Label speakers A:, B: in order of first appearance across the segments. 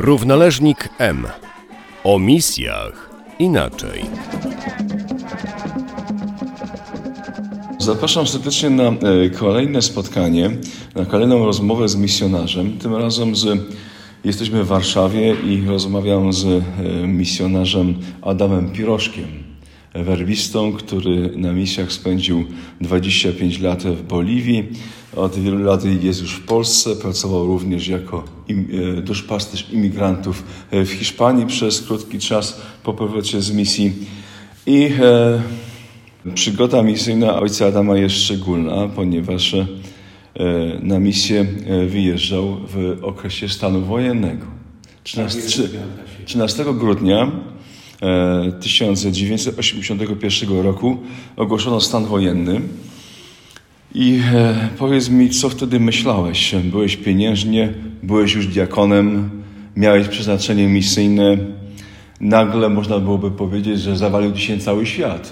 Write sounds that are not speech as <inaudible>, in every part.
A: Równoleżnik M. O misjach inaczej.
B: Zapraszam serdecznie na e, kolejne spotkanie, na kolejną rozmowę z misjonarzem. Tym razem z, jesteśmy w Warszawie i rozmawiam z e, misjonarzem Adamem Piroszkiem, werbistą, który na misjach spędził 25 lat w Boliwii. Od wielu lat jest już w Polsce. Pracował również jako im, e, duszpasterz imigrantów w Hiszpanii przez krótki czas po powrocie z misji. I e, Przygoda misyjna ojca Adama jest szczególna, ponieważ e, na misję e, wyjeżdżał w okresie stanu wojennego. 13, 13 grudnia 1981 e, roku ogłoszono stan wojenny. I powiedz mi, co wtedy myślałeś? Byłeś pieniężnie, byłeś już diakonem, miałeś przeznaczenie misyjne. Nagle można byłoby powiedzieć, że zawalił się cały świat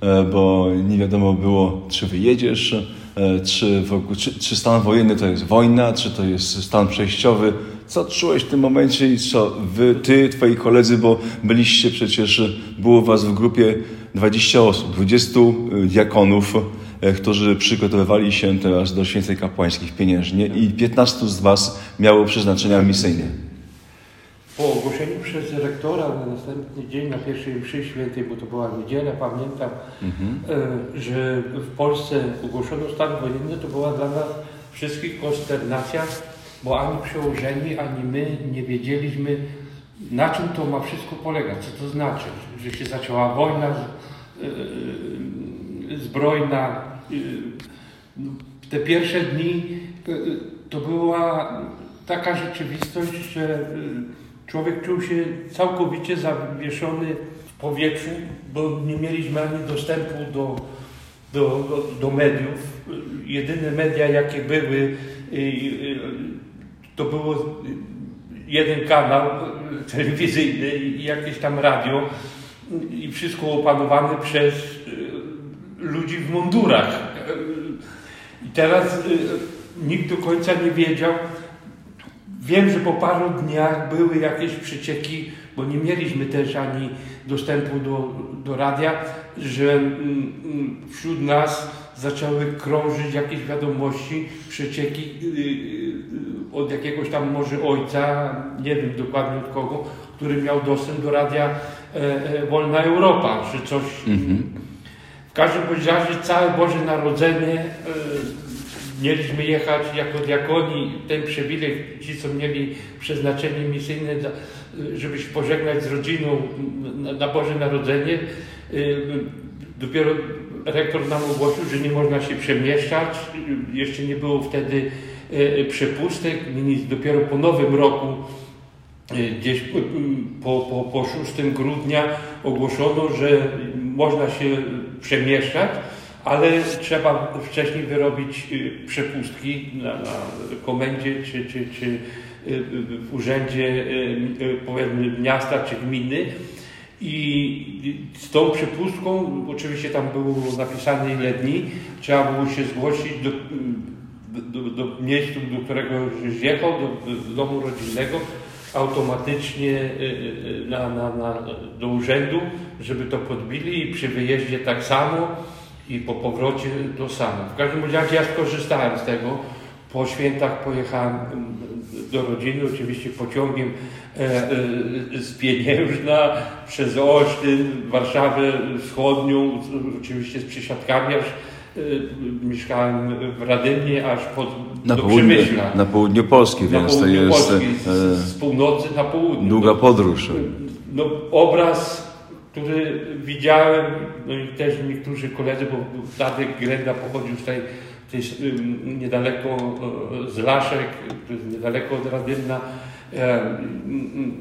B: E, bo nie wiadomo było, czy wyjedziesz, e, czy, czy, czy, stan wojenny to jest wojna, czy to jest stan przejściowy. Co czułeś w tym momencie i co wy, ty, twoi koledzy, bo byliście przecież, było was w grupie 20 osób, 20 e, diakonów, którzy przygotowywali się teraz do święceń kapłańskich pieniężnie i 15 z was miało przeznaczenia misyjne
C: po ogłoszeniu przez rektora na następny dzień, na pierwszej mszy świętej, bo to była niedziela, pamiętam, mhm. E, że w Polsce ogłoszono stan wojenny, to była dla nas wszystkich konsternacja, bo ani przełożeni, ani my nie wiedzieliśmy, na czym to ma wszystko polegać, co to znaczy, że się zaczęła wojna e, e, zbrojna. Te pierwsze dni to była taka rzeczywistość, że Człowiek czuł się całkowicie zawieszony w powietrzu, bo nie mieliśmy ani dostępu do, do, do, mediów. Jedyne media, jakie były, to było jeden kanał telewizyjny i jakieś tam radio i wszystko opanowane przez y, ludzi w mundurach. I teraz nikt do końca nie wiedział, Wiem, że po paru dniach były jakieś przecieki, bo nie mieliśmy też ani dostępu do, do radia, że mm, mm, wśród nas zaczęły krążyć jakieś wiadomości, przecieki y, y, od jakiegoś tam może ojca, nie wiem dokładnie od kogo, który miał dostęp do radia e, e, Wolna Europa, czy coś. Mhm. W każdym razie całe Boże Narodzenie e, mieliśmy jechać jako diakoni, ten przywilej, ci co mieli przeznaczenie misyjne, żeby się pożegnać z rodziną na Boże Narodzenie. Y, dopiero rektor nam ogłosił, że nie można się przemieszczać. Jeszcze nie było wtedy y, przepustek. Dopiero po nowym roku, y, gdzieś po, po, po 6 grudnia ogłoszono, że można się przemieszczać ale trzeba wcześniej wyrobić y, przepustki na, na komendzie czy, czy, czy y, w urzędzie y, powiedzmy miasta czy gminy. I z tą przepustką, oczywiście tam było napisane ile dni, trzeba było się zgłosić do, do, do miejsca, do którego zjechał, do, do domu rodzinnego, automatycznie na, na, na, do urzędu, żeby to podbili i przy wyjeździe tak samo i po powrocie to samo. W każdym razie ja skorzystałem z tego. Po świętach pojechałem mm, do rodziny, oczywiście pociągiem e, e, z Pieniężna przez Olsztyn, Warszawę Wschodnią, oczywiście z przesiadkami, aż mieszkałem w Radynie, aż pod,
B: na do południe, Przemyśla. Na południu Polski, na więc to jest... Polski,
C: z, z, północy na południe.
B: Długa podróż.
C: No, obraz który widziałem, no i też niektórzy koledzy, bo Tadek Grenda pochodził tej, tej niedaleko z Laszek, niedaleko od Radymna,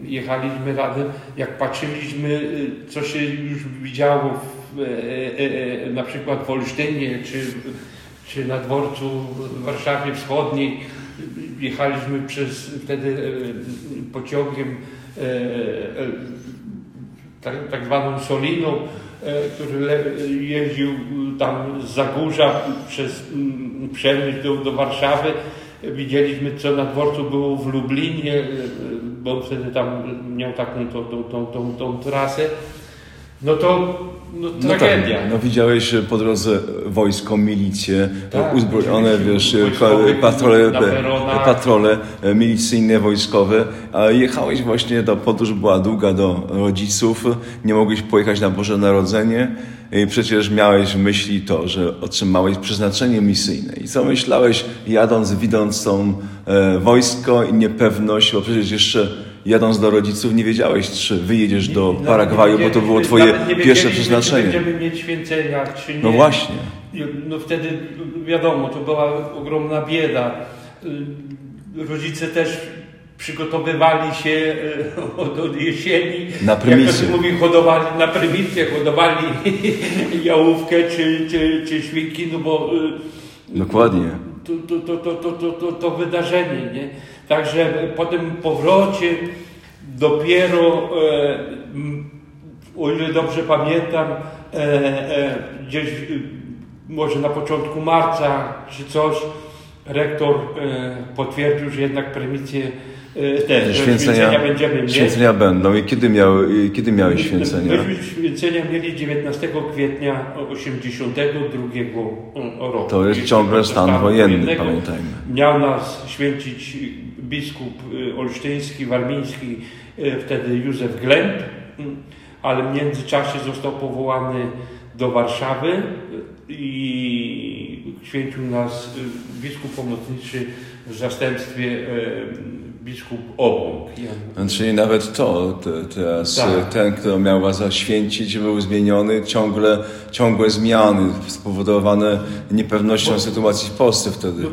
C: jechaliśmy razem, jak patrzyliśmy, y, co się już widziało w, e, e, e, na przykład w Olsztynie, czy, czy na dworcu w Warszawie Wschodniej, jechaliśmy przez wtedy pociągiem tak, tak zwaną Soliną, e, który jeździł tam z Zagórza przez mm, Przemyśl do, do Warszawy. Widzieliśmy, co na dworcu było w Lublinie, e, bo wtedy tam miał taką tą, tą, tą, tą, tą trasę, no to no,
B: No tak,
C: tragedia.
B: no widziałeś e, po drodze wojsko, milicje,
C: Tak,
B: uzbrojone,
C: oczywiście,
B: wiesz, patrole,
C: peronach.
B: patrole e, milicyjne, wojskowe, a jechałeś właśnie, do podróż była długa do rodziców, nie mogłeś pojechać na Boże Narodzenie i przecież miałeś w myśli to, że otrzymałeś przeznaczenie misyjne. I co myślałeś, jadąc, widząc tą e, wojsko i niepewność, bo przecież jeszcze jadąc do rodziców nie wiedziałeś, czy wyjedziesz do Paragwaju, bo to było twoje pierwsze przeznaczenie.
C: Czy będziemy mieć święcenia, czy nie.
B: No właśnie.
C: No wtedy wiadomo, to była ogromna bieda. Y, Rodzice też przygotowywali się y, od, <laughs> od jesieni.
B: Na
C: Jak
B: prymisy.
C: się mówi, hodowali na prymisję, hodowali <laughs> jałówkę czy, czy, czy świnki, no bo y,
B: Dokładnie.
C: to, to, to, to, to, to, to wydarzenie. Nie? Także po tym powrocie dopiero, e, o ile dobrze pamiętam, e, e, gdzieś może na początku marca czy coś, rektor potwierdził, że jednak prymisję e, te święcenia będziemy mieć.
B: święcenia będą. I kiedy, miały, i kiedy miałeś święcenia?
C: Myśmy święcenia mieli 19 kwietnia 82 roku.
B: To jest ciągle stan wojenny, pamiętajmy.
C: Miał nas święcić biskup y, olsztyński, warmiński, y, wtedy Józef Glęb, ale w międzyczasie został powołany do Warszawy y, i święcił nas biskup pomocniczy w zastępstwie biskup Obłąk.
B: Czyli nawet to, te, teraz
C: Tak.
B: ten, kto miał was zaświęcić, był zmieniony, ciągle, ciągłe zmiany spowodowane niepewnością sytuacji w Polsce wtedy.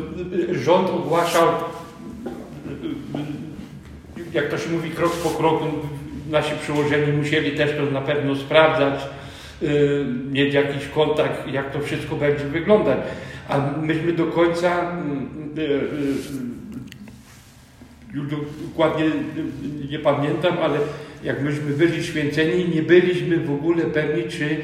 C: Rząd ogłaszał, jak to się mówi, krok po kroku. Nasi przełożeni musieli też to na pewno sprawdzać, yy, mieć jakiś kontakt, jak to wszystko będzie wyglądać. A myśmy do końca, yy, yy, już dokładnie nie pamiętam, ale jak myśmy byli święceni, nie byliśmy w ogóle pewni, czy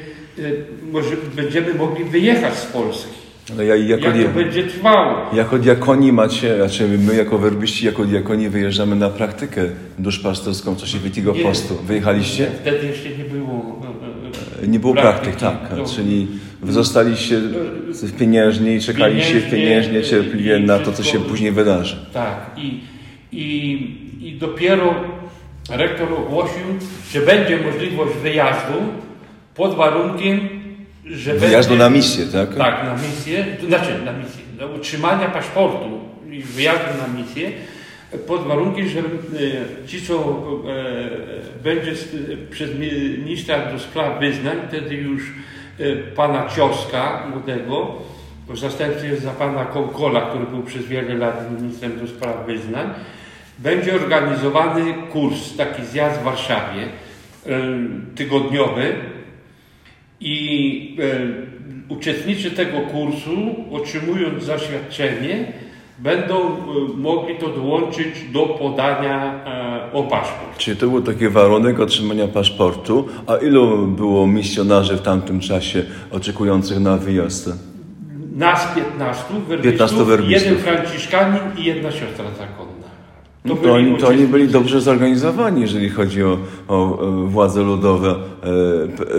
C: może będziemy mogli wyjechać z Polski.
B: Ale ja, jako,
C: Jak to będzie trwało.
B: jako diakoni macie, znaczy my jako werbiści, jako diakoni wyjeżdżamy na praktykę duszpasterską w czasie Wielkiego
C: Nie.
B: Postu. Wyjechaliście?
C: Wtedy jeszcze nie było. e, e,
B: Nie było praktyk, tak.
C: No,
B: Czyli wy zostaliście w pieniężnie i czekaliście w
C: Pieniężnie,
B: pieniężnie cierpliwie
C: i
B: na to, co się później wydarzy.
C: Tak. I, i, I dopiero rektor ogłosił, że będzie możliwość wyjazdu pod warunkiem, że
B: Wyjazdu na misję, tak?
C: Tak, na misję, znaczy na misję, na utrzymania paszportu i wyjazdu na misję, pod warunkiem, że e, ci, co e, będzie przez ministra do spraw wyznań, wtedy już e, pana Cioska młodego, w zastępstwie za pana Konkola, który był przez wiele lat ministrem do spraw wyznań, będzie organizowany kurs, taki zjazd w Warszawie, tygodniowy, i e, uczestnicy tego kursu, otrzymując zaświadczenie, będą e, mogli to dołączyć do podania e, o paszport.
B: Czyli to był taki warunek otrzymania paszportu. A ilu było misjonarzy w tamtym czasie oczekujących na wyjazd?
C: Nas 15 werbistów,
B: 15 werbistów.
C: jeden franciszkanin i jedna siostra zakonna.
B: No to,
C: byli
B: oni, to oni byli dobrze zorganizowani, jeżeli chodzi o, o e, władze ludowe e,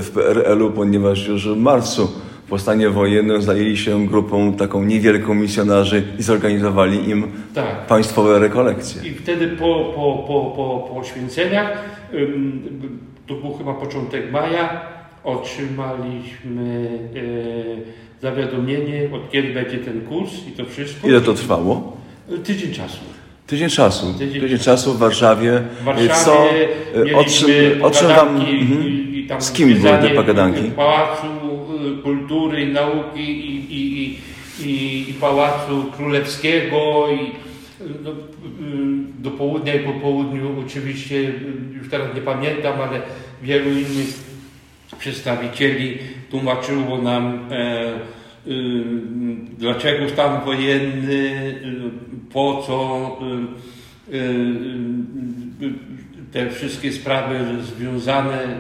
B: w PRL-u, ponieważ już w marcu po stanie wojennym zajęli się grupą taką niewielką misjonarzy i zorganizowali im
C: Tak.
B: państwowe rekolekcje.
C: I wtedy po, po, po, po, po święceniach, to był chyba początek maja, otrzymaliśmy e, zawiadomienie, od kiedy będzie ten kurs i to wszystko.
B: Ile to trwało?
C: Tydzień czasu.
B: Tydzień czasu.
C: Tydzień
B: Tydzień czasu w Warszawie.
C: W Warszawie
B: Co?
C: mieliśmy
B: O czym, o czym wam... mhm.
C: i, i tam
B: Z kim były te pogadanki?
C: Pałacu y, Kultury Nauki i, i, i, i, Pałacu Królewskiego i y, no, y, do południa i po południu oczywiście, y, już teraz nie pamiętam, ale wielu innych przedstawicieli tłumaczyło nam e, y, dlaczego stan wojenny, y, po co y, y, y, te wszystkie sprawy związane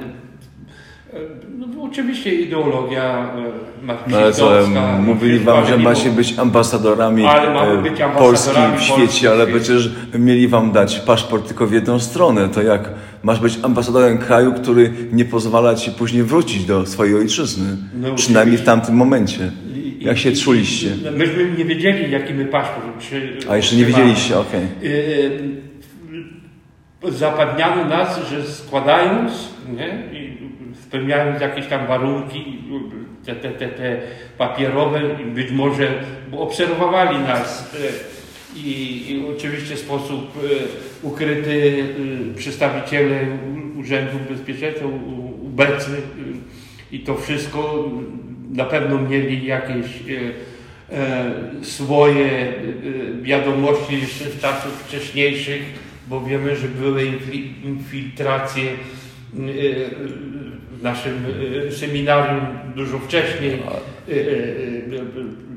C: No, oczywiście ideologia
B: No ale
C: marksistowska,
B: mówili wam, że macie być ambasadorami
C: Ale
B: e,
C: być
B: Polski
C: ambasadorami
B: w
C: Polski
B: świecie,
C: w
B: ale
C: świecie.
B: przecież mieli wam dać paszport tylko w jedną stronę. To jak masz być ambasadorem kraju, który nie pozwala ci później wrócić do swojej ojczyzny?
C: No,
B: Przynajmniej w tamtym momencie. Jak się czuliście?
C: Myśmy nie wiedzieli, jaki my paszport.
B: A jeszcze nie wiedzieliście, okej.
C: Yy, Zapewniano nas, że składając, nie, i spełniając jakieś tam warunki, te, te, te, te papierowe, być może bo obserwowali nas yy, i, i oczywiście w sposób yy, ukryty przedstawiciele Urzędu Bezpieczeństwa, obecny i to wszystko na pewno mieli jakieś yy, e, swoje e, wiadomości jeszcze z czasów wcześniejszych, bo wiemy, że były infiltracje e, w naszym e, seminarium dużo wcześniej e, e, e,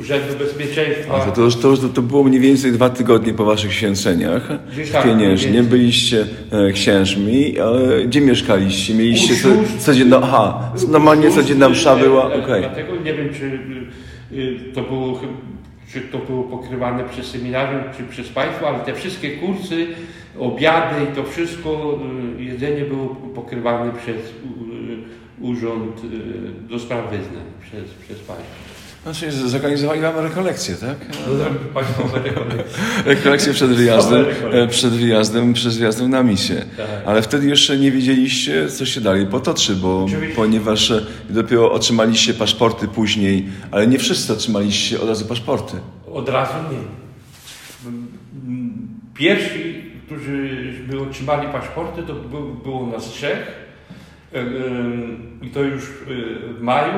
C: Urzędu Bezpieczeństwa.
B: A to, to, to, to było mniej więcej dwa tygodnie po waszych święceniach
C: tak,
B: Pieniężnie. Byliście e, księżmi, ale gdzie mieszkaliście? Mieliście co,
C: sióstr.
B: codzienna... Aha, normalnie codzienna msza
C: e,
B: była?
C: e,
B: Okej.
C: Dlatego nie wiem, czy y, to było, czy to było pokrywane przez seminarium, czy przez Państwo, ale te wszystkie kursy, obiady i to wszystko, y, jedzenie było pokrywane przez u- Urząd y, do Spraw Wyznań, przez, przez Państwo.
B: Znaczy, zorganizowali wam rekolekcję, tak?
C: Państwowe rekolekcje.
B: Rekolekcję przed wyjazdem, e, przed wyjazdem, przed wyjazdem na misję.
C: Tak.
B: Ale wtedy jeszcze nie wiedzieliście, co się dalej potoczy, bo ponieważ e, dopiero otrzymaliście paszporty później, ale nie wszyscy otrzymaliście od razu paszporty.
C: Od razu nie. Pierwsi, którzy otrzymali paszporty, to był, było nas trzech. I to już y, w maju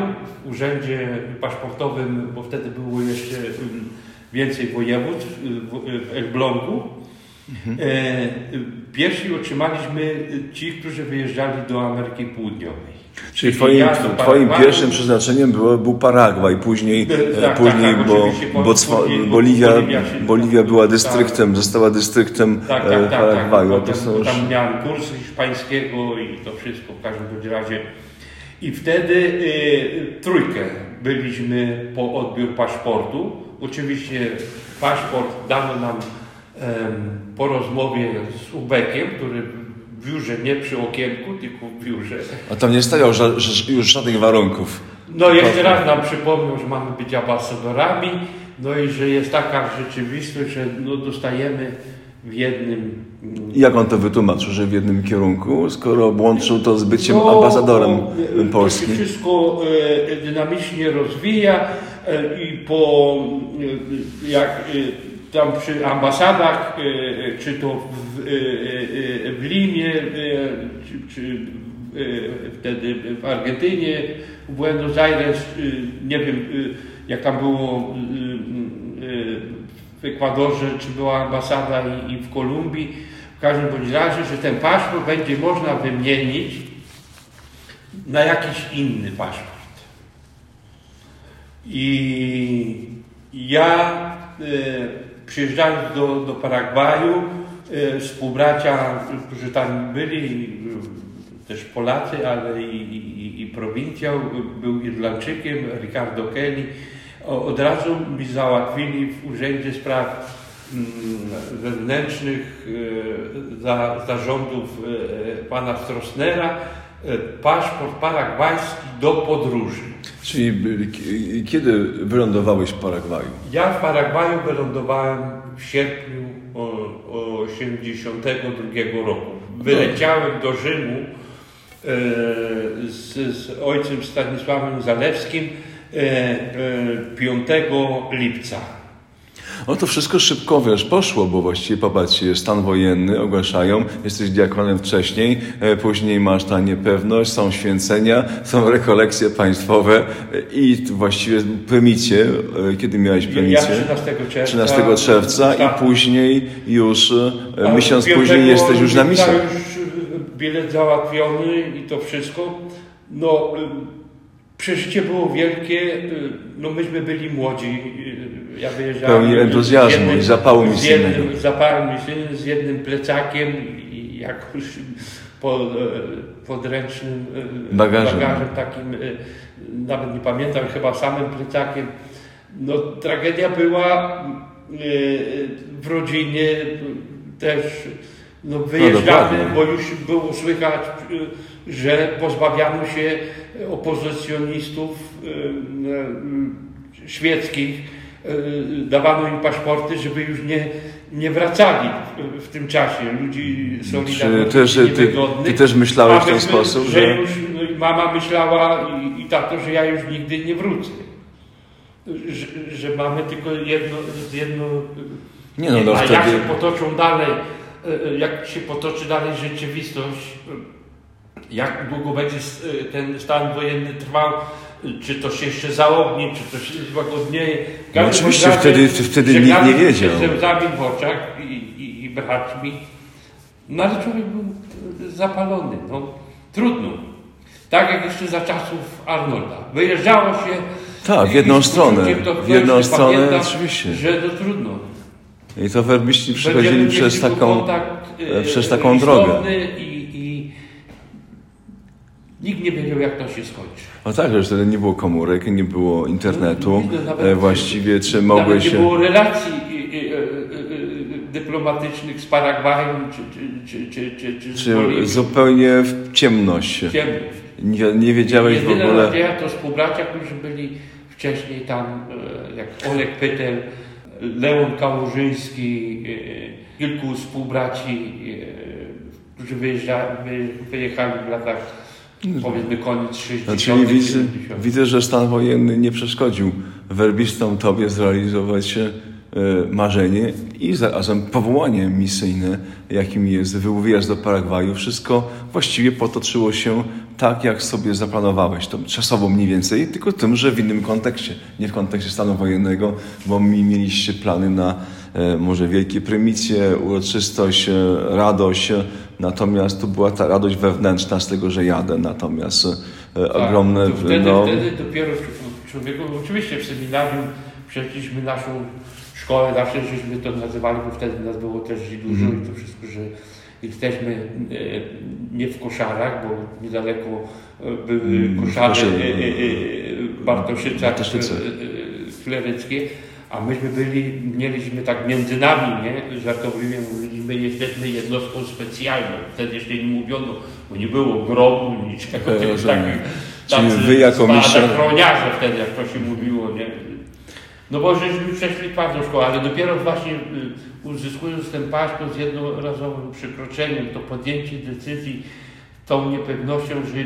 C: w urzędzie paszportowym, bo wtedy było jeszcze więcej województw y, w- w Elblągu. E, Pierwsi otrzymaliśmy ci, którzy wyjeżdżali do Ameryki Południowej.
B: Czyli twoim, twoim pierwszym przeznaczeniem było, był Paragwaj, później,
C: Tak,
B: e,
C: tak,
B: później
C: tak,
B: bo, bo Cwa-
C: później,
B: Boliwia,
C: Boliwia
B: Boliwia była
C: tak.
B: dystryktem, została dystryktem
C: Tak,
B: e,
C: tak, tak. tak.
B: Paragwaju. to
C: Potem,
B: są
C: bo
B: już...
C: tam miałem kurs hiszpańskiego i to wszystko w każdym razie. I wtedy y, trójkę byliśmy po odbiór paszportu. Oczywiście paszport dano nam em, po rozmowie z Ubekiem, który w biurze, nie przy okienku, tylko w biurze.
B: A tam nie stawiał ża- już żadnych warunków.
C: No jeszcze raz nam przypomniał, że mamy być ambasadorami, no i że jest taka rzeczywistość, że no, dostajemy w jednym mm,
B: jak on to wytłumaczył, że w jednym kierunku, skoro łączył to z byciem
C: No,
B: ambasadorem
C: e,
B: Polski?
C: To się wszystko e, dynamicznie rozwija e, i po e, jak tam przy ambasadach, e, czy to w, e, w Limie, czy, czy wtedy w Argentynie, w Buenos Aires, nie wiem jak tam było w Ekwadorze, czy była ambasada i, w Kolumbii. W każdym bądź razie, że ten paszport będzie można wymienić na jakiś inny paszport. I ja przyjeżdżając do, do Paragwaju, e, współbracia, którzy tam byli, e, też Polacy, ale i, i, i prowincjał, był Irlandczykiem, Ricardo Kelly, od razu mi załatwili w Urzędzie Spraw mm, Wewnętrznych e, za, zarządów e, pana Strossnera paszport paragwajski do podróży.
B: Czyli kiedy wylądowałeś w Paragwaju?
C: Ja w Paragwaju wylądowałem w sierpniu o, o 82 roku. Wyleciałem do Rzymu e, z, z ojcem Stanisławem Zalewskim e, e, 5 lipca.
B: No to wszystko szybko, wiesz, poszło, bo właściwie popatrzcie, stan wojenny ogłaszają, jesteś diakonem wcześniej, e, później masz ta niepewność, są święcenia, są rekolekcje państwowe e, i właściwie prymicie, e, kiedy miałeś
C: Ja
B: prymicie?
C: 13 czerwca.
B: 13 czerwca
C: Tak.
B: i później już,
C: A
B: miesiąc
C: 5
B: później jesteś już na misji.
C: już bilet załatwiony i to wszystko. No, przeżycie było wielkie. y, No, myśmy byli młodzi. y, Ja wyjeżdżałem.
B: Pełni
C: z
B: entuzjazmu
C: jednym-
B: i zapału
C: z
B: misyjnego.
C: jednym zapałem misyjnym, z jednym plecakiem i jak już po, e, podręcznym
B: Bagażem.
C: bagażem takim, nawet nie pamiętam, chyba samym plecakiem. No tragedia była w rodzinie też no, wyjeżdżamy,
B: dokładnie.
C: bo już było słychać, e, że pozbawiano się opozycjonistów e, świeckich, e, dawano im paszporty, żeby już nie, nie wracali w, tym czasie. Ludzi
B: Czy
C: Solidarności
B: też, ty, ty też myślałeś w ten sposób,
C: że
B: że...
C: już no, mama myślała i, i tato, że ja już nigdy nie wrócę. Że, że mamy tylko jedno, jedno
B: Nie no, no
C: a jak
B: wtedy...
C: się potoczą dalej, jak się potoczy dalej rzeczywistość, e, jak długo będzie e, ten stan wojenny trwał, e, czy to się jeszcze zaogni, czy to się złagodnieje.
B: No oczywiście,
C: razie
B: wtedy- wtedy nikt nie wiedział.
C: Ze łzami w oczach i, i, i braćmi. No ale człowiek był e, zapalony. No, trudno. Tak jak jeszcze za czasów Arnolda. Wyjeżdżało się
B: Tak, w jedną
C: z
B: stronę. W jedną stronę, oczywiście.
C: Że to trudno.
B: I to werbiści przechodzili
C: Będziemy
B: przez taką...
C: kontakt,
B: e, przez taką drogę.
C: I, i nikt nie wiedział, jak to się skończy.
B: No tak, że wtedy nie było komórek, nie było internetu.
C: No,
B: E, Właściwie czy
C: Nawet
B: mogłeś
C: nie
B: się...
C: było relacji dyplomatycznych z Paragwajem czy, czy, czy, czy, czy, z
B: zupełnie w ciemność.
C: Ciemność.
B: Nie, nie wiedziałeś w
C: Jedyna
B: ogóle...
C: nadzieja to współbracia, którzy byli wcześniej tam, jak Olek Pytel, Leon Kałużyński, e, kilku współbraci, e, którzy wyjechali w latach powiedzmy koniec 60
B: No, czyli widzę,
C: 70.
B: widzę, że stan wojenny nie przeszkodził werbistom tobie zrealizować e, marzenie i zarazem powołanie misyjne, jakim jest wyjazd do Paragwaju. Wszystko właściwie potoczyło się tak, jak sobie zaplanowałeś. To czasowo mniej więcej, tylko tym, że w innym kontekście. Nie w kontekście stanu wojennego, bo mi mieliście plany na e, może wielkie prymicje, uroczystość, e, radość. e, Natomiast tu była ta radość wewnętrzna z tego, że jadę. Natomiast e,
C: Tak,
B: ogromne...
C: to wtedy,
B: no,
C: wtedy dopiero człowieku, oczywiście w seminarium przeszliśmy naszą szkołę, zawsze żeśmy to nazywali, bo wtedy nas było też dużo
B: Mhm.
C: i to wszystko, że jesteśmy e, nie w koszarach, bo niedaleko e, były
B: Mm,
C: koszary e, e, e, Bartoszyca
B: Bartoszyce.
C: e, e, klereckie, a myśmy byli, mieliśmy tak między nami, nie? żartobliwie mówiliśmy, jesteśmy jednostką specjalną. Wtedy jeszcze nie mówiono, bo nie było grobu, niczego
B: rozumiem. <laughs>
C: takiego.
B: Czyli
C: Tacy
B: wy jako
C: spadochroniarze wtedy, jak to się mówiło, nie? No bo żeśmy przeszli szkołę, ale dopiero właśnie y, uzyskując ten paszport z jednorazowym przykroczeniem, to podjęcie decyzji tą niepewnością, że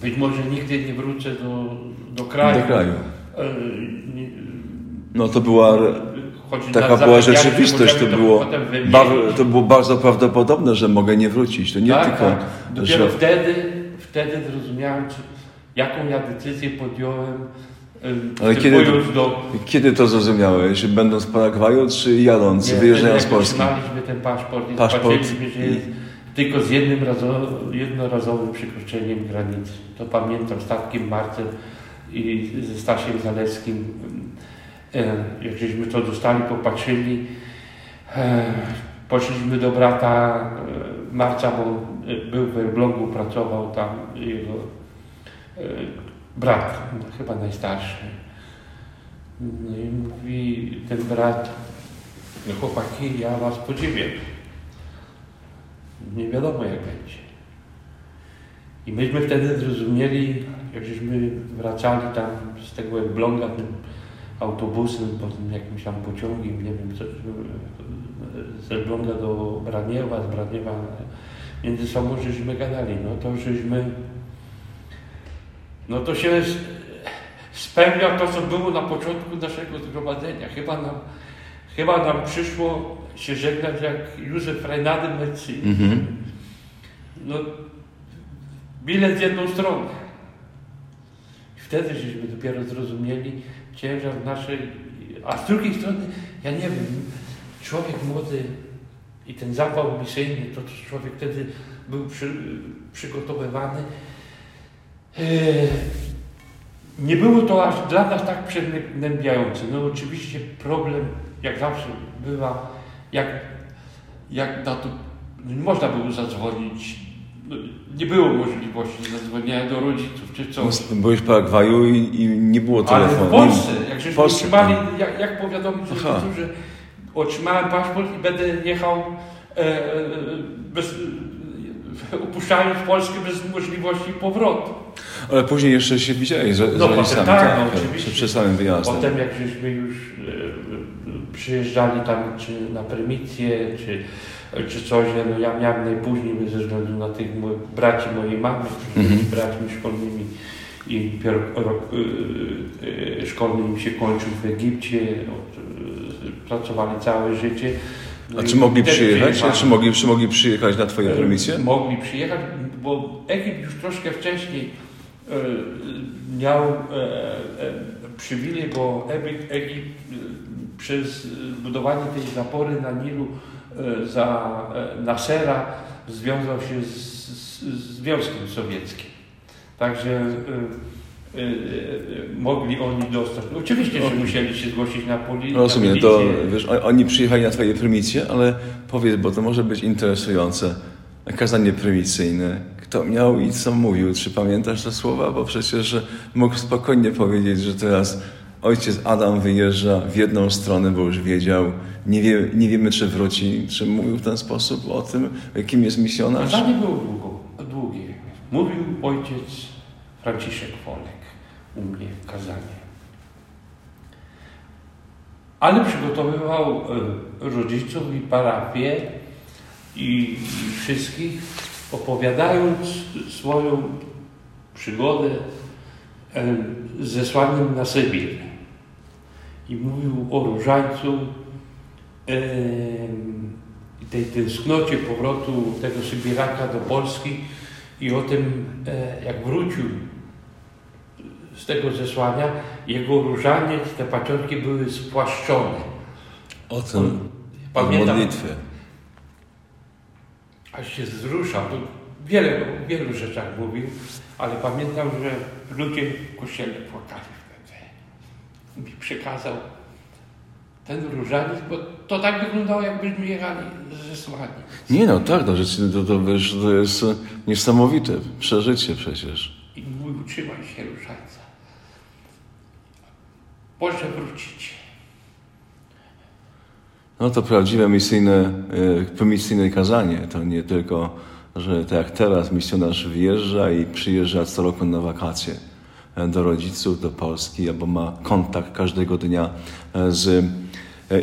C: być może nigdy nie wrócę do, do kraju.
B: do kraju.
C: E,
B: No to była
C: choć
B: taka była rzeczywistość, to było, bar, to było bardzo prawdopodobne, że mogę nie wrócić. To nie
C: tak,
B: tylko,
C: tak. Dopiero
B: że
C: wtedy, wtedy zrozumiałem, jaką ja decyzję podjąłem,
B: Ale kiedy-
C: do...
B: kiedy to zrozumiałeś? Będąc w Paragwaju, czy jadąc,
C: Nie,
B: wyjeżdżając z Polski?
C: otrzymaliśmy ten paszport i
B: Paszport
C: zobaczyliśmy, że
B: i-
C: jest tylko z jednym razo, jednorazowym przykroczeniem granicy. To pamiętam statkiem Marcem i ze Stasiem Zalewskim. Jak żeśmy to dostali, popatrzyli, poszliśmy do brata Marca, bo był w Elblągu, pracował tam jego brat, chyba najstarszy. No i mówi ten brat, no chłopaki, ja was podziwiam. Nie wiadomo jak będzie. I myśmy wtedy zrozumieli, jak żeśmy wracali tam z tego Elbląga tym autobusem, potem jakimś tam pociągiem, nie wiem, co, z Elbląga do Braniewa, z Braniewa między sobą żeśmy gadali, no to żeśmy no to się spełnia to, co było na początku naszego zgromadzenia. Chyba nam, chyba nam przyszło się żegnać jak Józef Reinady Mercy.
B: Mhm.
C: No, bilet z jedną stroną. I wtedy żeśmy dopiero zrozumieli ciężar naszej... A z drugiej strony, ja nie wiem, człowiek młody i ten zapał misyjny, to to człowiek wtedy był przy, przygotowywany. Eee, Nie było to aż dla nas tak przygnębiające. No oczywiście problem, jak zawsze bywa, jak, jak na to, nie można było zadzwonić no, nie było możliwości zadzwonienia do rodziców czy coś.
B: Byłeś w Paragwaju i, i nie było
C: Ale
B: telefonu.
C: w Polsce, jak żeśmy otrzymali,
B: tak.
C: jak, jak powiadomić rodziców, że otrzymałem paszport i będę jechał e, e, bez, e, opuszczając Polskę bez możliwości powrotu.
B: Ale później jeszcze się widziałeś z, z
C: No,
B: rodzicami,
C: tak,
B: tak,
C: no,
B: tak,
C: oczywiście.
B: przed samym wyjazdem.
C: Potem jak żeśmy już e, e, przyjeżdżali tam czy na prymitję, czy, czy coś, no ja miałem najpóźniej ze względu na tych braci mojej mamy, którzy
B: Mhm.
C: byli braćmi szkolnymi i dopiero rok e, szkolny im się kończył w Egipcie, od, pracowali całe życie. No
B: A
C: i
B: czy mogli przyjechać?
C: przyjechali.
B: Czy mogli, czy mogli przyjechać na twoje prymisje?
C: Mogli przyjechać, bo Egipt już troszkę wcześniej miał e, e, przywilej, bo Egipt, Egipt e, przez budowanie tej zapory na Nilu e, za e, Nasera związał się z, z, z Związkiem Sowieckim. Także e, e, e, mogli oni dostać. Oczywiście, że musieli się zgłosić na poli. na
B: Rozumiem, to
C: policję.
B: wiesz, oni przyjechali na twoje prymisje, ale powiedz, bo to może być interesujące. Kazanie prymicyjne. Kto miał i co mówił? Czy pamiętasz te słowa? Bo przecież mógł spokojnie powiedzieć, że teraz ojciec Adam wyjeżdża w jedną stronę, bo już wiedział. Nie, wie, nie wiemy, czy wróci. Czy mówił w ten sposób o tym, kim jest misjonarz?
C: Kazanie było długo, długie. Mówił ojciec Franciszek Wolek u mnie w kazanie. Ale przygotowywał e, rodziców i parafię i wszystkich, opowiadając swoją przygodę z zesłaniem na Sybir. I mówił o różańcu, i tej tęsknocie powrotu tego Sybiraka do Polski i o tym, e, jak wrócił z tego zesłania, jego różaniec, te paciorki były spłaszczone.
B: O tym, o
C: Pamiętam,
B: modlitwie.
C: Aż się wzruszał. To wiele, o wielu rzeczach mówił, ale pamiętam, że ludzie w kościele płakali wtedy. Mi przekazał ten różaniec, bo to tak wyglądało, jakbyśmy jechali z zesłania.
B: Nie no, tak, no, rzeczywiście to, to, wiesz, to jest niesamowite przeżycie przecież.
C: I mówił, trzymaj się różańca. Może wrócić.
B: No to prawdziwe misyjne, e, misyjne kazanie. To nie tylko, że tak jak teraz misjonarz wyjeżdża i przyjeżdża co roku na wakacje e, do rodziców, do Polski, albo ma kontakt każdego dnia e, z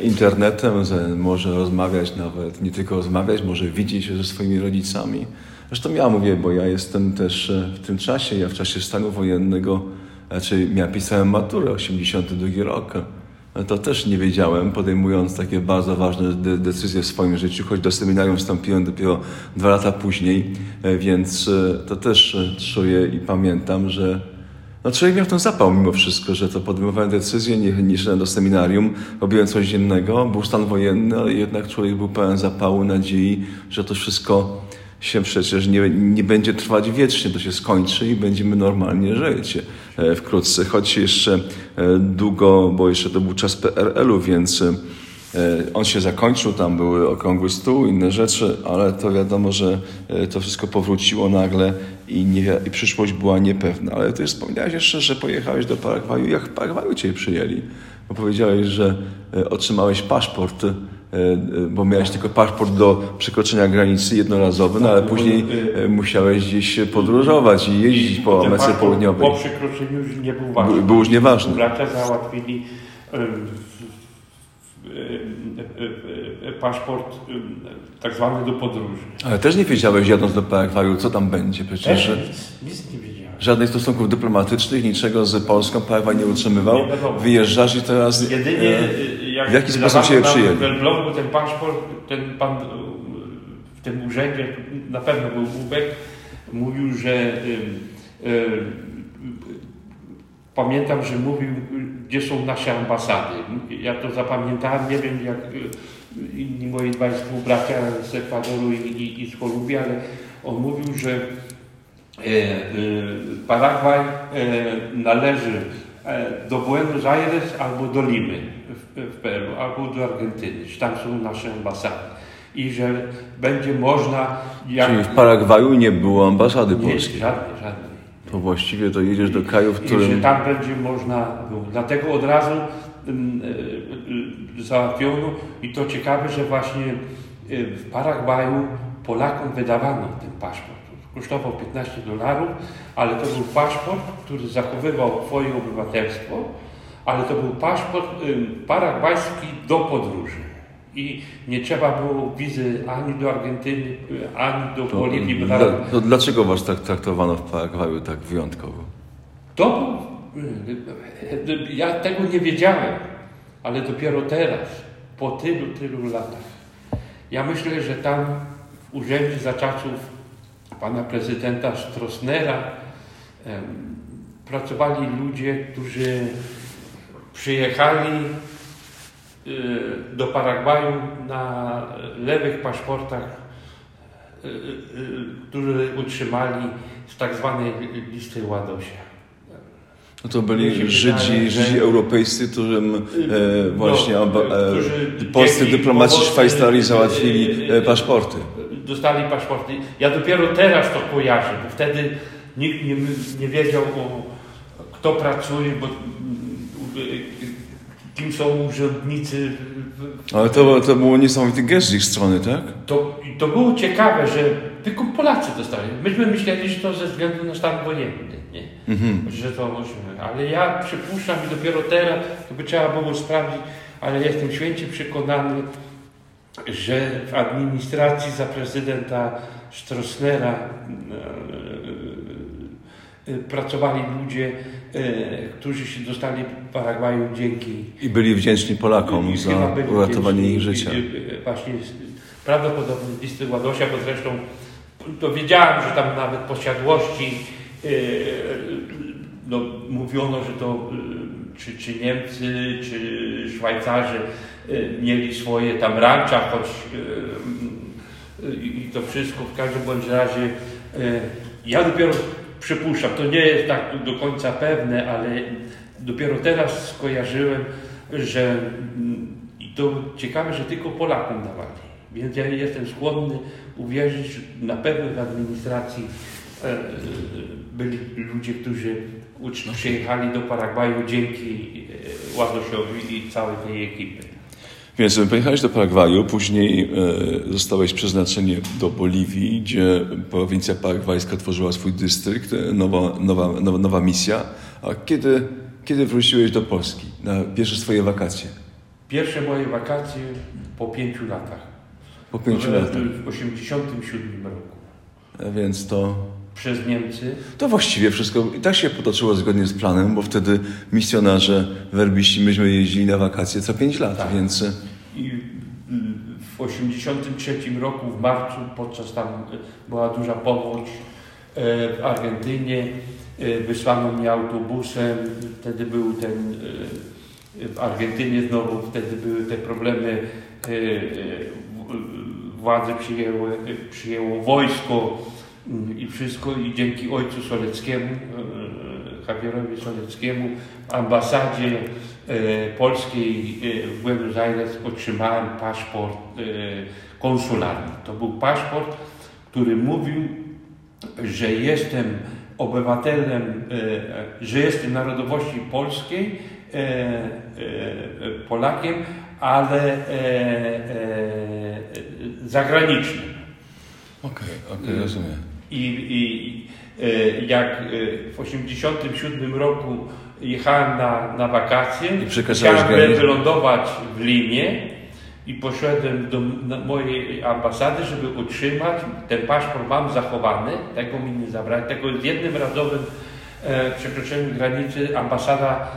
B: internetem, że może rozmawiać nawet, nie tylko rozmawiać, może widzieć się ze swoimi rodzicami. Zresztą ja mówię, bo ja jestem też w tym czasie, ja w czasie stanu wojennego, znaczy ja pisałem maturę, 82 rok. To też nie wiedziałem, podejmując takie bardzo ważne de decyzje w swoim życiu, choć do seminarium wstąpiłem dopiero dwa lata później, e, więc e, to też e, czuję i pamiętam, że no człowiek miał ten zapał mimo wszystko, że to podejmowałem decyzję, nie, nie szedłem do seminarium, robiłem coś innego, był stan wojenny, ale jednak człowiek był pełen zapału, nadziei, że to wszystko się przecież nie, nie będzie trwać wiecznie, to się skończy i będziemy normalnie żyć wkrótce, choć jeszcze e, długo, bo jeszcze to był czas PRL-u, więc e, on się zakończył, tam były okrągły stół, inne rzeczy, ale to wiadomo, że e, to wszystko powróciło nagle i, nie, i przyszłość była niepewna. Ale ty wspomniałeś jeszcze, że pojechałeś do Paragwaju. Jak w Paragwaju cię przyjęli? Bo powiedziałeś, że e, otrzymałeś paszport, e, e, bo miałeś tylko paszport do przekroczenia granicy jednorazowy, no ale
C: Tak,
B: później
C: e,
B: e, musiałeś gdzieś podróżować i jeździć po Ameryce Południowej.
C: Po przekroczeniu już nie był ważny.
B: Był- już nieważny.
C: Bracia załatwili e, e, paszport tak zwany do podróży.
B: Ale też nie wiedziałeś jadąc do Paragwaju, co tam będzie przecież. że-
C: Nic, nic nie wiedziałem.
B: Żadnych stosunków dyplomatycznych, niczego z Polską Paragwaj nie utrzymywał.
C: Nie.
B: Wyjeżdżasz i teraz...
C: Jedynie
B: e,
C: e, jak
B: w jaki sposób przyjęli?
C: w Elblągu ten paszport, ten pan e, w tym urzędzie, na pewno był Ubek, mówił, że e, e, pamiętam, że mówił, gdzie są nasze ambasady. Ja to zapamiętałem, nie wiem jak inni moi dwaj współbracia z Ekwadoru i, i, i z Kolumbii, ale on mówił, że E, e, Paragwaj e, należy do Buenos Aires albo do Limy w, Peru, albo do Argentyny, że tam są nasze ambasady. i że będzie można... Jak,
B: Czyli w Paragwaju nie było ambasady
C: nie,
B: polskiej.
C: żadnej, żadnej.
B: To właściwie to jedziesz do kraju, w
C: I że
B: którym...
C: tam będzie można. Dlatego od razu ym, y, y, załatwiono i to ciekawe, że właśnie y, w Paragwaju Polakom wydawano ten paszport. Kosztował 15 dolarów, ale to był paszport, który zachowywał Twoje obywatelstwo, ale to był paszport ym, paragwajski do podróży. I nie trzeba było wizy ani do Argentyny, y, ani do
B: To,
C: Boliwii. bo
B: dla, to dlaczego was tak traktowano w Paragwaju tak wyjątkowo?
C: To był, ja tego nie wiedziałem, ale dopiero teraz, po tylu, tylu latach. Ja myślę, że tam w urzędzie za czasów pana prezydenta Stroessnera em, pracowali ludzie, którzy przyjechali y, do Paragwaju na lewych paszportach, y, y, y, które utrzymali z tak zwanej listy Ładosia.
B: No to byli Żydzi,
C: wydaje,
B: Żydzi europejscy, którym e, właśnie
C: No,
B: e,
C: którzy
B: polscy dyplomaci Szwajcarii załatwili
C: e,
B: paszporty.
C: Dostali paszporty. Ja dopiero teraz to kojarzę, bo wtedy nikt nie, nie wiedział, o, kto pracuje, bo kim są urzędnicy.
B: Ale to, to było niesamowity gest z ich strony, tak?
C: To, to było ciekawe, że tylko Polacy dostali. Myśmy myśleli, że to ze względu na stan wojenny, nie? że to. Ale ja przypuszczam i dopiero teraz, to by trzeba było sprawdzić, ale jestem święcie przekonany, że w administracji za prezydenta Stroessnera e, pracowali ludzie, e, którzy się dostali w Paragwaju dzięki
B: I byli wdzięczni Polakom
C: i
B: za uratowanie ich życia.
C: y, y, Właśnie z- prawdopodobnie listy Ładosia, bo zresztą to wiedziałem, że tam nawet posiadłości y, no, mówiono, że to y, czy, czy Niemcy, czy Szwajcarzy y, mieli swoje tam rancza, choć y, y, i to wszystko w każdym bądź razie y, ja dopiero przypuszczam, to nie jest tak do końca pewne, ale dopiero teraz skojarzyłem, że mm, to ciekawe, że tylko Polakom dawali. Więc ja jestem skłonny uwierzyć, na pewno w administracji e, byli ludzie, którzy przyjechali do Paragwaju dzięki e, Ładosiowi i całej tej ekipy.
B: Więc pojechałeś do Paragwaju, później e, zostałeś przeznaczenie do Boliwii, gdzie prowincja paragwajska tworzyła swój dystrykt, e, nowa, nowa, nowa, nowa misja. A kiedy, kiedy wróciłeś do Polski na pierwsze swoje wakacje?
C: Pierwsze moje wakacje po pięciu latach.
B: Po pięciu latach.
C: W 1987 roku.
B: A więc to,
C: Przez Niemcy.
B: to właściwie wszystko i tak się potoczyło zgodnie z planem, bo wtedy misjonarze werbiści myśmy jeździli na wakacje co pięć lat,
C: Tak.
B: więc e,
C: I mm, w 83 roku w marcu, podczas tam y, była duża powódź e, w Argentynie, e, wysłano mnie autobusem, wtedy był ten e, w Argentynie znowu, wtedy były te problemy, e, e, władze przyjęły, e, przyjęło wojsko mm, i wszystko i dzięki ojcu Soleckiemu, e, Javierowi Soleckiemu, ambasadzie e, polskiej e, w Buenos Aires otrzymałem paszport e, konsularny. To był paszport, który mówił, że jestem obywatelem, e, że jestem narodowości polskiej, e, e, Polakiem, ale e, e, zagranicznym.
B: okej, okej, rozumiem.
C: I, i e, jak w 87 roku jechałem na, na wakacje,
B: I
C: chciałem wylądować w Limie i poszedłem do mojej ambasady, żeby utrzymać, ten paszport mam zachowany, tego mi nie zabrali, tego z jednym razowym przekroczeniem granicy ambasada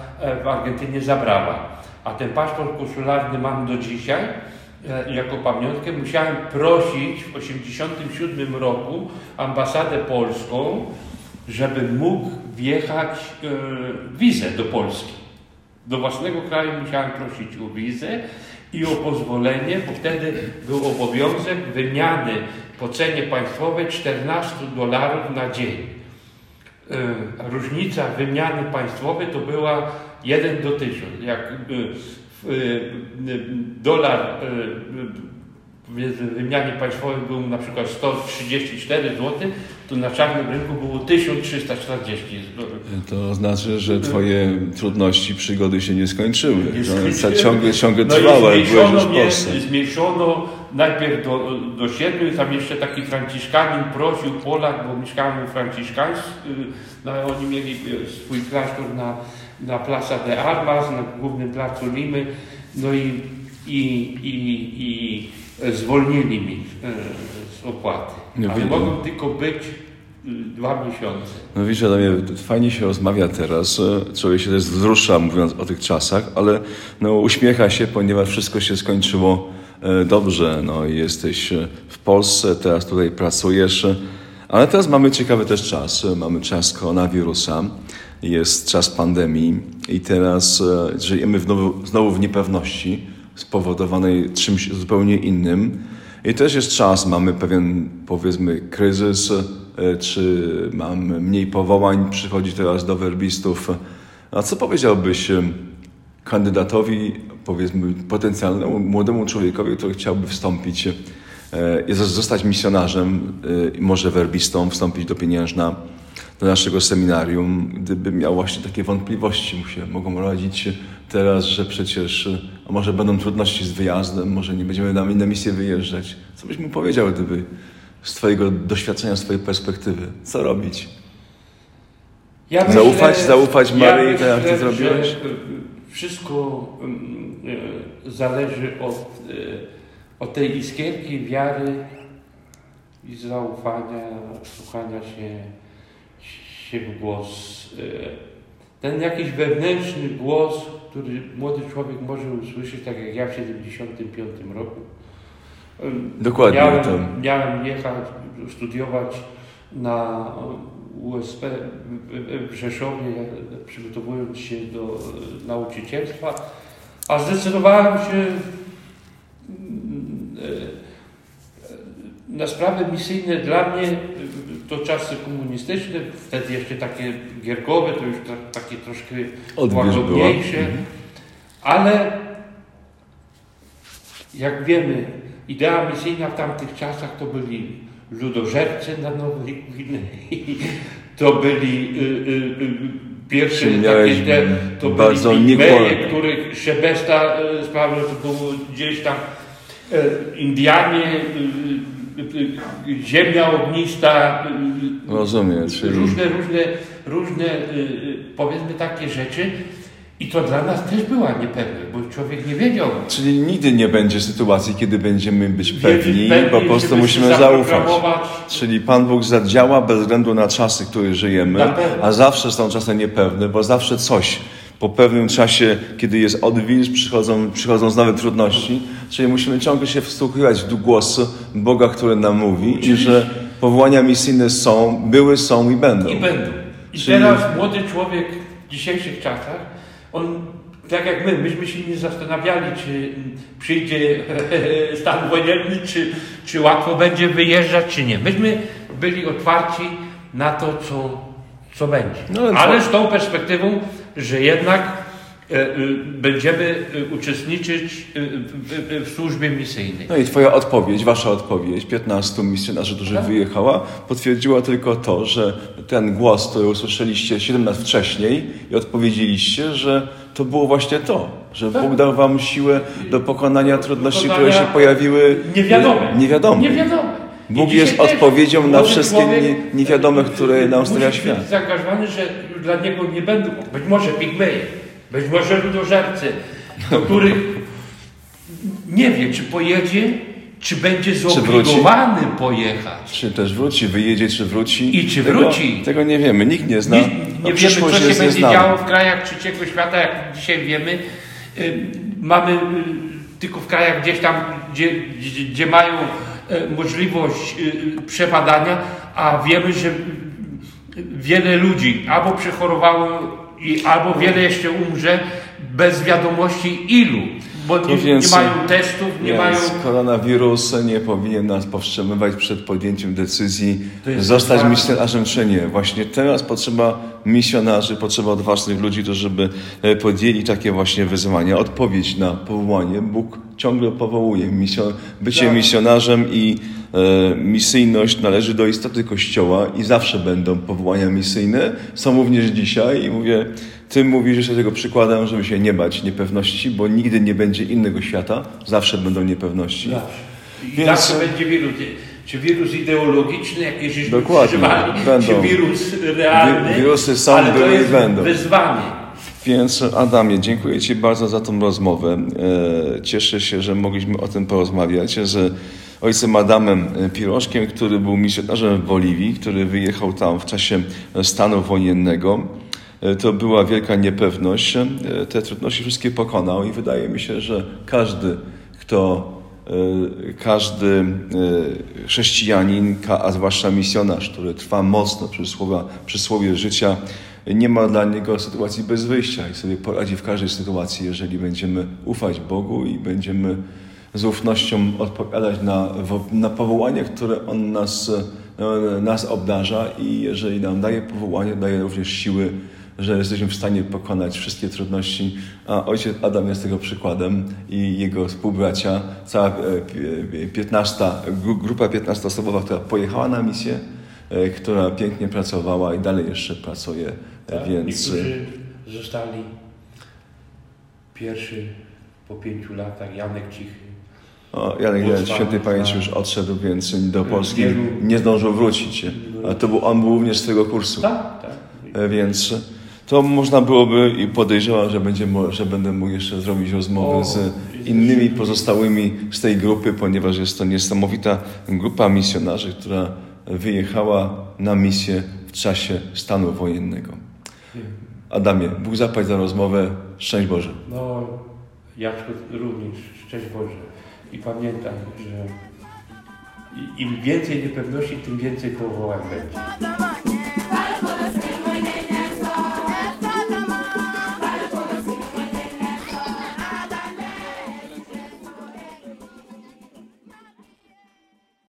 C: w Argentynie zabrała. A ten paszport konsularny mam do dzisiaj e, jako pamiątkę. Musiałem prosić w 1987 roku ambasadę polską, żeby mógł wjechać e, wizę do Polski. Do własnego kraju musiałem prosić o wizę i o pozwolenie, bo wtedy był obowiązek wymiany po cenie państwowej 14 dolarów na dzień. E, różnica wymiany państwowej to była 1 do 1000. Jak e, w, e, dolar w wymianie państwowej był na przykład 134 zł, to na czarnym rynku było 1340 zł.
B: To znaczy, że twoje trudności, przygody się nie skończyły.
C: Nie skończyły.
B: ciągle, ciągle
C: No
B: jak byłeś już w
C: mnie,
B: Polsce.
C: zmniejszono najpierw do, do siedmiu, tam jeszcze taki franciszkanin prosił, Polak, bo mieszkałem franciszkańscy, no, oni mieli swój klasztor na, na Plaza de Armas, na głównym placu Limy, no i, i, i, i zwolnili mi y, z opłaty.
B: No
C: Ale mogą tylko być y, dwa miesiące.
B: No wiesz, Adamie, fajnie się rozmawia teraz. e, Człowiek się też wzrusza mówiąc o tych czasach, ale no, uśmiecha się, ponieważ wszystko się skończyło e, dobrze. No, jesteś e, w Polsce, teraz tutaj pracujesz. e, Ale teraz mamy ciekawy też czas. E, Mamy czas koronawirusa, jest czas pandemii i teraz e, żyjemy znowu, znowu w niepewności spowodowanej czymś zupełnie innym. I też jest czas, mamy pewien, powiedzmy, kryzys, e, czy mamy mniej powołań, przychodzi teraz do werbistów. A co powiedziałbyś e, kandydatowi, powiedzmy, potencjalnemu młodemu człowiekowi, który chciałby wstąpić, e, zostać misjonarzem, e, może werbistą, wstąpić do pieniężna, do naszego seminarium, gdyby miał właśnie takie wątpliwości, mu się mogą rodzić teraz, że przecież, a może będą trudności z wyjazdem, może nie będziemy na inne misje wyjeżdżać. Co byś mu powiedział, gdyby z Twojego doświadczenia, z Twojej perspektywy, co robić?
C: Ja
B: Zaufać- zaufać Maryi,
C: ja
B: tak jak ty
C: myślę,
B: zrobiłeś?
C: że, Wszystko mm, e, zależy od, e, od tej iskierki wiary i zaufania, słuchania się, się w głos. E, Ten jakiś wewnętrzny głos, który młody człowiek może usłyszeć, tak jak ja w 75 roku.
B: Dokładnie,
C: Miałem, miałem jechać, studiować na USP w- w Rzeszowie, ja- przygotowując się do e, nauczycielstwa, a zdecydowałem się mm, e, na sprawy misyjne dla mnie e, to czasy komunistyczne, wtedy jeszcze takie gierkowe, to już tra- takie troszkę łagodniejsze,
B: Mhm.
C: ale jak wiemy, idea misyjna w tamtych czasach to byli ludożercy na Nowej Gwinei, <laughs> to byli y, y, y, pierwsze takie te, to byli pigmeje, których Szebesta sprawił, to było gdzieś tam y, Indianie, ziemia ognista,
B: Rozumiem, czyli...
C: różne, różne, różne powiedzmy takie rzeczy. I to dla nas też była niepewność, bo człowiek nie wiedział.
B: Czyli nigdy nie będzie sytuacji, kiedy będziemy być pewni,
C: pewni,
B: po prostu musimy zaufać. Czyli Pan Bóg zadziała bez względu na czasy, w których żyjemy, a zawsze są czasy niepewne, bo zawsze coś. Po pewnym czasie, kiedy jest odwilż, przychodzą, przychodzą nowe trudności, czyli musimy ciągle się wsłuchiwać w głos Boga, który nam mówi i że powołania misyjne są, były, są i będą.
C: I będą. I
B: Czyli-
C: teraz młody człowiek w dzisiejszych czasach, on tak jak my, myśmy się nie zastanawiali, czy przyjdzie <laughs> stan wojenny, czy, czy łatwo będzie wyjeżdżać, czy nie. Myśmy byli otwarci na to, co, co będzie.
B: No, ale
C: ale z tą perspektywą, że jednak będziemy e, uczestniczyć e, w, służbie misyjnej.
B: No i Twoja odpowiedź, Wasza odpowiedź, 15 misjonarzy, którzy
C: Tak.
B: wyjechała, potwierdziła tylko to, że ten głos, który usłyszeliście 7 lat wcześniej i odpowiedzieliście, że to było właśnie to, że
C: Tak.
B: Bóg dał Wam siłę do pokonania trudności, które się
C: Pokonania
B: pojawiły
C: Niewiadome.
B: e, niewiadome.
C: Niewiadome.
B: Bóg jest odpowiedzią na wszystkie
C: człowiek,
B: nie- niewiadome, które nam
C: musi
B: stawia
C: być
B: świat.
C: zaangażowany, że dla niego nie będą, być może pigmeje, być może ludożercy, do których nie wie, czy pojedzie, czy będzie zobligowany pojechać.
B: Czy też wróci, wyjedzie, czy wróci.
C: I czy
B: tego,
C: wróci?
B: Tego nie wiemy, nikt nie zna.
C: Nie, nie wiemy, co się będzie
B: nieznana.
C: działo w krajach trzeciego świata, jak dzisiaj wiemy. Y, Mamy y, tylko w krajach gdzieś tam, gdzie, gdzie, mają e, możliwość y, przebadania, a wiemy, że y, wiele ludzi albo przechorowało, i, albo wiele jeszcze umrze bez wiadomości ilu, bo nie, nie mają testów, nie
B: Więc
C: mają...
B: koronawirus nie powinien nas powstrzymywać przed podjęciem decyzji zostać misjonarzem czy nie. Właśnie teraz potrzeba misjonarzy, potrzeba odważnych ludzi, to żeby e, podjęli takie właśnie wyzwania, odpowiedź na powołanie. Bóg ciągle powołuje. Misjo, bycie
C: Tak.
B: misjonarzem i misyjność należy do istoty Kościoła i zawsze będą powołania misyjne. Są również dzisiaj i mówię, Ty mówisz jeszcze tego przykładem, żeby się nie bać niepewności, bo nigdy nie będzie innego świata, zawsze będą niepewności.
C: Zawsze. I
B: Więc-
C: zawsze będzie wirus. Czy wirus ideologiczny, jakieś żeśmy
B: Dokładnie, będą.
C: czy wirus realny.
B: Wi- wirusy są,
C: ale to jest
B: będą.
C: wyzwanie.
B: Więc Adamie, dziękuję Ci bardzo za tą rozmowę. E, Cieszę się, że mogliśmy o tym porozmawiać, że ojcem Adamem Pirożkiem, który był misjonarzem w Boliwii, który wyjechał tam w czasie stanu wojennego, e, to była wielka niepewność. E, Te trudności wszystkie pokonał i wydaje mi się, że każdy, kto e, każdy e, chrześcijanin, a zwłaszcza misjonarz, który trwa mocno przy, słowa, przy słowie życia, nie ma dla niego sytuacji bez wyjścia i sobie poradzi w każdej sytuacji, jeżeli będziemy ufać Bogu i będziemy z ufnością odpowiadać na, na powołanie, które On nas, e, nas obdarza i jeżeli nam daje powołanie, daje również siły, że jesteśmy w stanie pokonać wszystkie trudności. A ojciec Adam jest tego przykładem i jego współbracia, cała e, pi- 15, gru- grupa 15-osobowa, która pojechała na misję, e, która pięknie pracowała i dalej jeszcze pracuje, e,
C: Tak?
B: więc...
C: Niektórzy zostali pierwszy po pięciu latach, Janek Cichy.
B: O, Janek
C: z
B: świętej
C: Panem,
B: pamięci
C: tak.
B: już odszedł, więc do Polski nie zdążył wrócić. A to był, on był również z tego kursu.
C: Tak, tak.
B: E, Więc to można byłoby i podejrzewam, że, będzie, że będę mógł jeszcze zrobić rozmowę
C: O,
B: z innymi pozostałymi z tej grupy, ponieważ jest to niesamowita grupa misjonarzy, która wyjechała na misję w czasie stanu wojennego. Adamie, Bóg zapłać za rozmowę. Szczęść Boże.
C: No, Jacku również, szczęść Boże. I pamiętam, że im więcej niepewności, tym więcej powołań będzie.